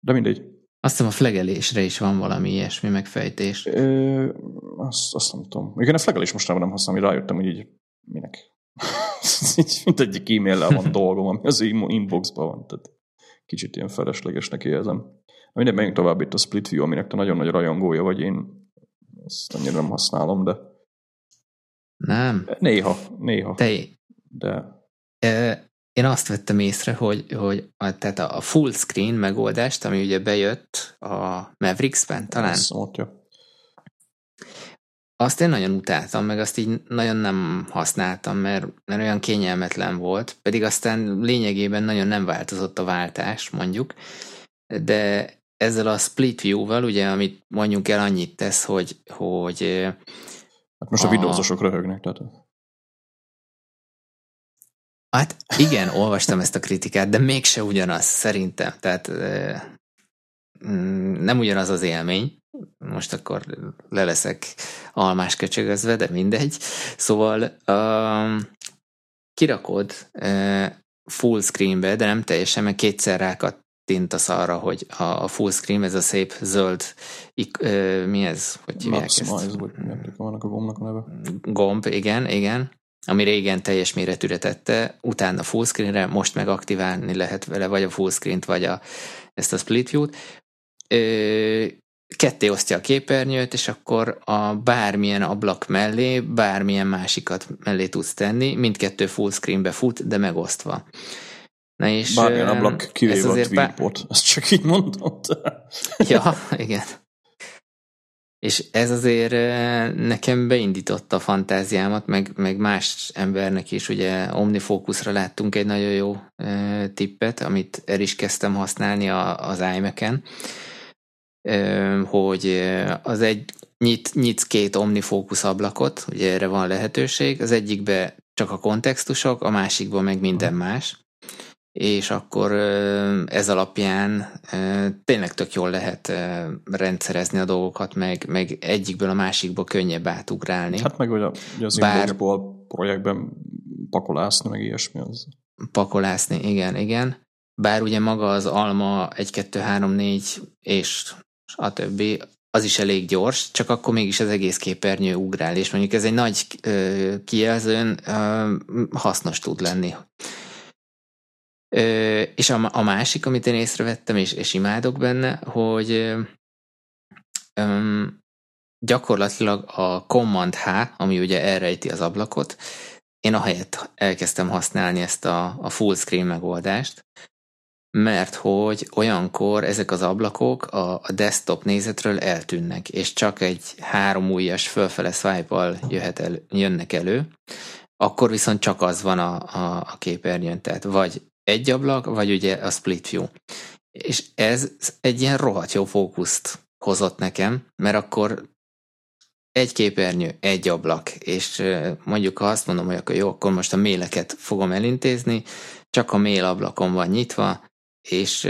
De mindegy.
Azt hiszem a flegelésre is van valami ilyesmi megfejtés.
Ö, azt, azt nem tudom. Igen, a flegelés mostanában nem használom, hogy rájöttem, hogy így minek? <laughs> Mint egy e-mail van <laughs> dolgom, ami az inboxban van, tehát kicsit ilyen feleslegesnek érzem. Minden menjünk tovább itt a Split View, aminek te nagyon nagy rajongója vagy, én ezt annyira nem használom, de
nem.
Néha, néha.
Te...
De...
Én azt vettem észre, hogy, hogy a, tehát a full screen megoldást, ami ugye bejött a Mavericks-ben talán.
Ez ott, ja
azt én nagyon utáltam, meg azt így nagyon nem használtam, mert, mert olyan kényelmetlen volt, pedig aztán lényegében nagyon nem változott a váltás, mondjuk, de ezzel a split view-val, ugye, amit mondjuk el annyit tesz, hogy, hogy
Hát most a, a videózosok röhögnek, tehát...
Hát igen, olvastam ezt a kritikát, de mégse ugyanaz, szerintem. Tehát mm, nem ugyanaz az élmény, most akkor le leszek almás köcsögözve, de mindegy. Szóval um, kirakod uh, full screenbe, de nem teljesen, mert kétszer rákattintasz arra, hogy a, a full screen, ez a szép zöld, ik, uh, mi ez?
Hogy hívják ezt? vagy vannak a gombnak a neve.
Gomb, igen, igen ami régen teljes méretűre tette, utána full screenre, most meg aktiválni lehet vele, vagy a full screen-t, vagy a, ezt a split view-t ketté osztja a képernyőt, és akkor a bármilyen ablak mellé, bármilyen másikat mellé tudsz tenni, mindkettő full screenbe fut, de megosztva.
Na és bármilyen ablak kivéve a tweetbot, bár... ezt csak így mondod. <laughs>
ja, igen. És ez azért nekem beindította a fantáziámat, meg, meg más embernek is, ugye Omnifocusra láttunk egy nagyon jó tippet, amit el is kezdtem használni az iMac-en, hogy az egy nyit, nyitsz két omnifókusz ablakot, ugye erre van lehetőség, az egyikbe csak a kontextusok, a másikban meg minden más, és akkor ez alapján tényleg tök jól lehet rendszerezni a dolgokat, meg, meg egyikből a másikba könnyebb átugrálni.
Hát meg hogy, az Bár... Projektben pakolászni, meg ilyesmi az.
Pakolászni, igen, igen. Bár ugye maga az alma 1, 2, 3, 4 és stb. az is elég gyors, csak akkor mégis az egész képernyő ugrál, és mondjuk ez egy nagy ö, kijelzőn ö, hasznos tud lenni. Ö, és a, a másik, amit én észrevettem, és, és imádok benne, hogy ö, gyakorlatilag a Command H, ami ugye elrejti az ablakot, én ahelyett elkezdtem használni ezt a, a full screen megoldást, mert hogy olyankor ezek az ablakok a, desktop nézetről eltűnnek, és csak egy három ujjas fölfele swipe jöhet el, jönnek elő, akkor viszont csak az van a, a, a képernyőn, tehát vagy egy ablak, vagy ugye a split view. És ez egy ilyen rohadt jó fókuszt hozott nekem, mert akkor egy képernyő, egy ablak, és mondjuk ha azt mondom, hogy akkor jó, akkor most a méleket fogom elintézni, csak a mail ablakon van nyitva, és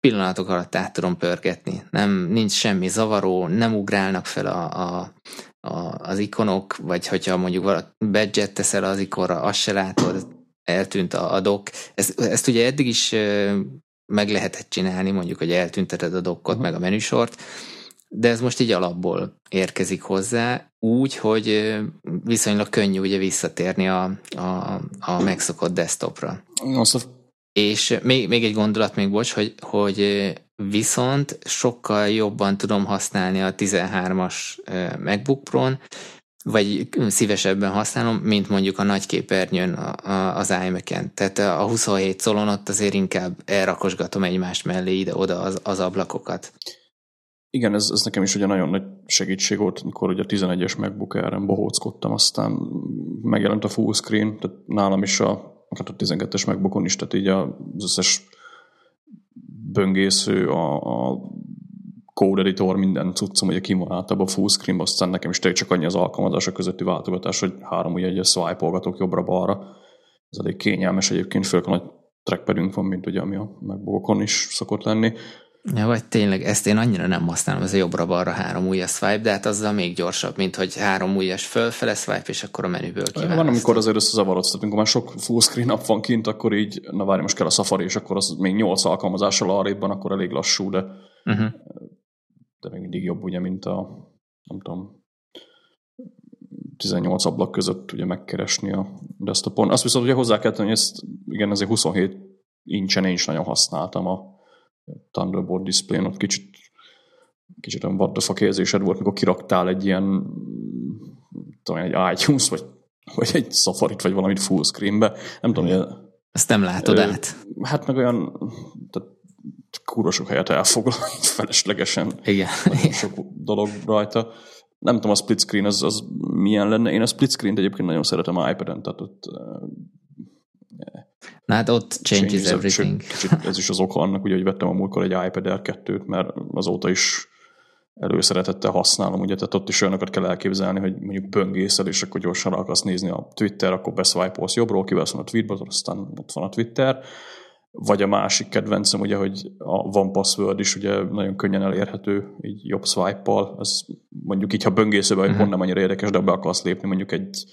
pillanatok alatt át tudom pörgetni. Nem, nincs semmi zavaró, nem ugrálnak fel a, a, a, az ikonok, vagy hogyha mondjuk badge teszel az ikonra, azt se látod, eltűnt a, a dock. Ezt, ezt ugye eddig is meg lehetett csinálni, mondjuk, hogy eltünteted a dokkot, meg a menüsort, de ez most így alapból érkezik hozzá, úgy, hogy viszonylag könnyű ugye visszatérni a, a, a megszokott desktopra.
Azt
és még, még egy gondolat még, bocs, hogy, hogy viszont sokkal jobban tudom használni a 13-as MacBook Pro-n, vagy szívesebben használom, mint mondjuk a nagy képernyőn az iMac-en. Tehát a 27 szolon ott azért inkább elrakosgatom egymás mellé ide-oda az, az ablakokat.
Igen, ez, ez nekem is ugye nagyon nagy segítség volt, amikor ugye a 11-es MacBook Air-en bohóckodtam, aztán megjelent a full screen, tehát nálam is a hát a 12-es megbukon is, tehát így az összes böngésző, a, a code editor, minden cuccom, ugye kim van általában full screen aztán nekem is tényleg csak annyi az alkalmazások közötti váltogatás, hogy három ugye egy swipe jobbra-balra. Ez elég kényelmes egyébként, főleg a nagy trackpadünk van, mint ugye ami a megbukokon is szokott lenni.
Ja, vagy tényleg, ezt én annyira nem használom, ez a jobbra-balra három ujjas swipe, de hát azzal még gyorsabb, mint hogy három ujjas fölfele swipe, és akkor a menüből kiválasztom.
Van, amikor azért összezavarodsz, tehát amikor már sok full screen app van kint, akkor így, na várj, most kell a Safari, és akkor az még nyolc alkalmazással arrébb akkor elég lassú, de, uh-huh. de még mindig jobb, ugye, mint a, nem tudom, 18 ablak között ugye megkeresni a desktopon. Azt viszont ugye hozzá kell tenni, hogy ezt igen, azért 27 incsen én is nagyon használtam a Thunderbolt display ott kicsit, kicsit olyan what the fuck érzésed volt, mikor kiraktál egy ilyen tudom, egy iTunes, vagy, vagy egy safari vagy valamit full screenbe. Nem tudom, hogy...
Ezt nem látod ö, át?
Hát meg olyan tehát kurva sok helyet elfoglal <laughs> feleslegesen.
Igen.
sok dolog rajta. Nem tudom, a split screen az, az milyen lenne. Én a split screen-t egyébként nagyon szeretem iPad-en, tehát ott
Na hát ott changes, changes everything.
Kicsit ez is az oka annak, ugye, hogy vettem a múltkor egy iPad Air 2-t, mert azóta is előszeretettel használom, ugye, tehát ott is olyanokat kell elképzelni, hogy mondjuk böngészel, és akkor gyorsan akarsz nézni a Twitter, akkor beszwipe jobbról, kiveszem a tweetbot, aztán ott van a Twitter. Vagy a másik kedvencem, ugye, hogy a One Password is ugye nagyon könnyen elérhető, így jobb swipe-pal. Ez mondjuk így, ha böngészőben, uh-huh. pont nem annyira érdekes, de be akarsz lépni mondjuk egy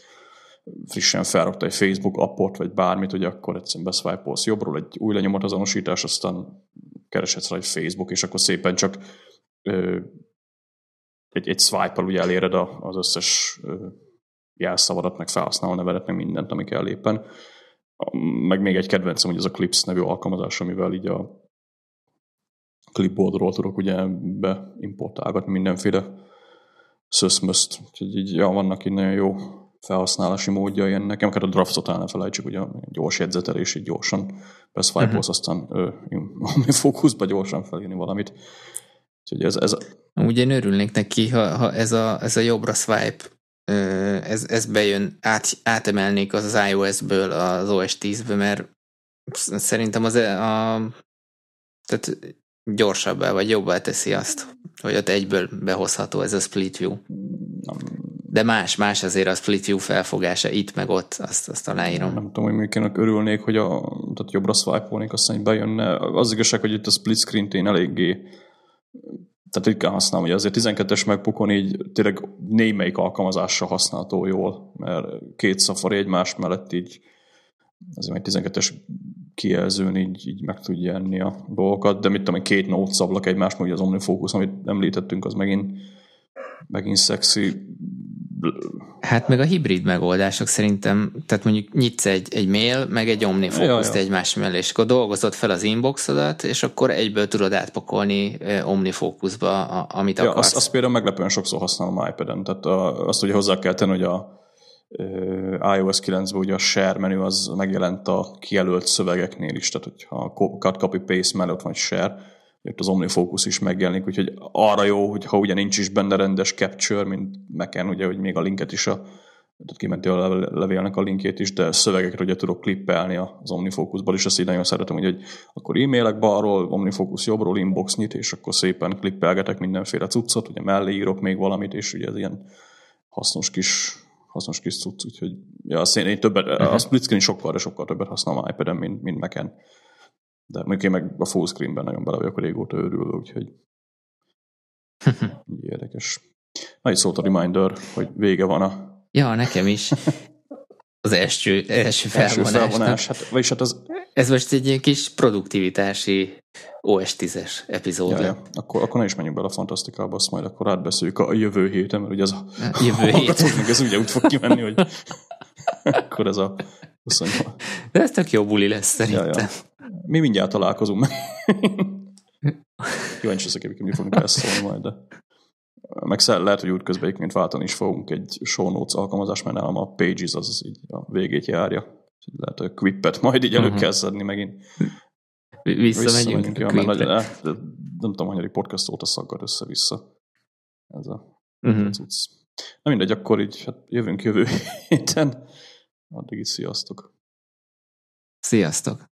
frissen felrakta egy Facebook appot, vagy bármit, hogy akkor egyszerűen beszwipe jobbról egy új lenyomat azonosítás, aztán kereshetsz rá egy Facebook, és akkor szépen csak ö, egy, egy swipe-al ugye eléred az összes ö, jelszavadat, meg felhasználó nevedet, meg mindent, ami kell éppen. Meg még egy kedvencem, hogy ez a Clips nevű alkalmazás, amivel így a clipboardról tudok ugye beimportálgatni mindenféle szöszmöszt. Úgyhogy így, ja, vannak így nagyon jó felhasználási módjai ennek. Akár a draftot el ne felejtsük, ugye gyors jegyzetelés, így gyorsan beszwipe uh-huh. aztán ami fókuszba gyorsan felírni valamit. Úgyhogy ez, ez...
Úgy én örülnék neki, ha, ha ez, a, ez a jobbra swipe ez, ez bejön, át, átemelnék az, az iOS-ből az OS 10-be, mert szerintem az a, tehát gyorsabbá vagy jobbá teszi azt, hogy ott egyből behozható ez a split view. De más, más azért a split view felfogása itt meg ott, azt, azt aláírom.
Nem tudom, hogy még örülnék, hogy a, tehát jobbra swipe-olnék, aztán hogy bejönne. Az igazság, hogy itt a split screen-t én eléggé tehát ritkán használom, hogy azért 12-es megbukon így tényleg némelyik alkalmazással használható jól, mert két Safari egymás mellett így azért egy 12-es kijelzőn így, így meg tudja enni a dolgokat, de mit tudom, két notes ablak egymás, hogy az OmniFocus, amit említettünk, az megint, megint szexi.
Hát meg a hibrid megoldások szerintem, tehát mondjuk nyitsz egy, egy mail, meg egy ja. egymás mellé, és akkor dolgozod fel az inboxodat, és akkor egyből tudod átpakolni OmniFocus-ba, amit ja, akarsz.
Azt, azt például meglepően sokszor használom iPad-en, tehát a, azt ugye hozzá kell tenni, hogy a iOS 9-ben ugye a share menü az megjelent a kijelölt szövegeknél is, tehát hogyha a cut, copy, paste mellett van share, ott az OmniFocus is megjelenik, úgyhogy arra jó, hogy ha ugye nincs is benne rendes capture, mint Mac-en, ugye, hogy még a linket is a tehát kimenti a levélnek a linkjét is, de szövegekre ugye tudok klippelni az OmniFocusból, és ezt így nagyon szeretem, hogy, hogy akkor e-mailek balról, OmniFocus jobbról, inbox nyit, és akkor szépen klippelgetek mindenféle cuccot, ugye mellé írok még valamit, és ugye ez ilyen hasznos kis hasznos kis cucc, úgyhogy ja, azt én, én többet, uh-huh. a split screen sokkal, de sokkal többet használom iPad-en, mint, mint Mac-en. De mondjuk én meg a full screenben nagyon bele vagyok régóta őrülve, úgyhogy <laughs> érdekes. Na, szólt a reminder, hogy vége van a...
Ja, nekem is. Az első, első felvonás. Első felvonás.
Hát, vagyis hát az...
Ez most egy ilyen kis produktivitási OS 10-es epizód. Ja, ja.
Akkor, akkor ne is menjünk bele a fantasztikába, azt majd akkor átbeszéljük a jövő héten, mert ugye ez a,
jövő hét.
meg ez ugye úgy fog kimenni, hogy <laughs> akkor ez a 28.
De ez tök jó buli lesz szerintem. Ja, ja.
Mi mindjárt találkozunk meg. <laughs> Kíváncsi leszek, hogy mi fogunk ezt szólni majd, de meg lehet, hogy útközben egyébként váltani is fogunk egy show notes alkalmazás, mert nálam a Pages az, az így a végét járja. Lehet, hogy a Quippet majd így elő uh-huh. kell szedni megint.
Visszamegyünk.
Visszamegyünk ja, mert de, de, nem tudom, hogy podcast óta szakad össze-vissza. Ez a uh-huh. cucc. Na mindegy, akkor így hát jövünk jövő héten. Addig is sziasztok.
Sziasztok.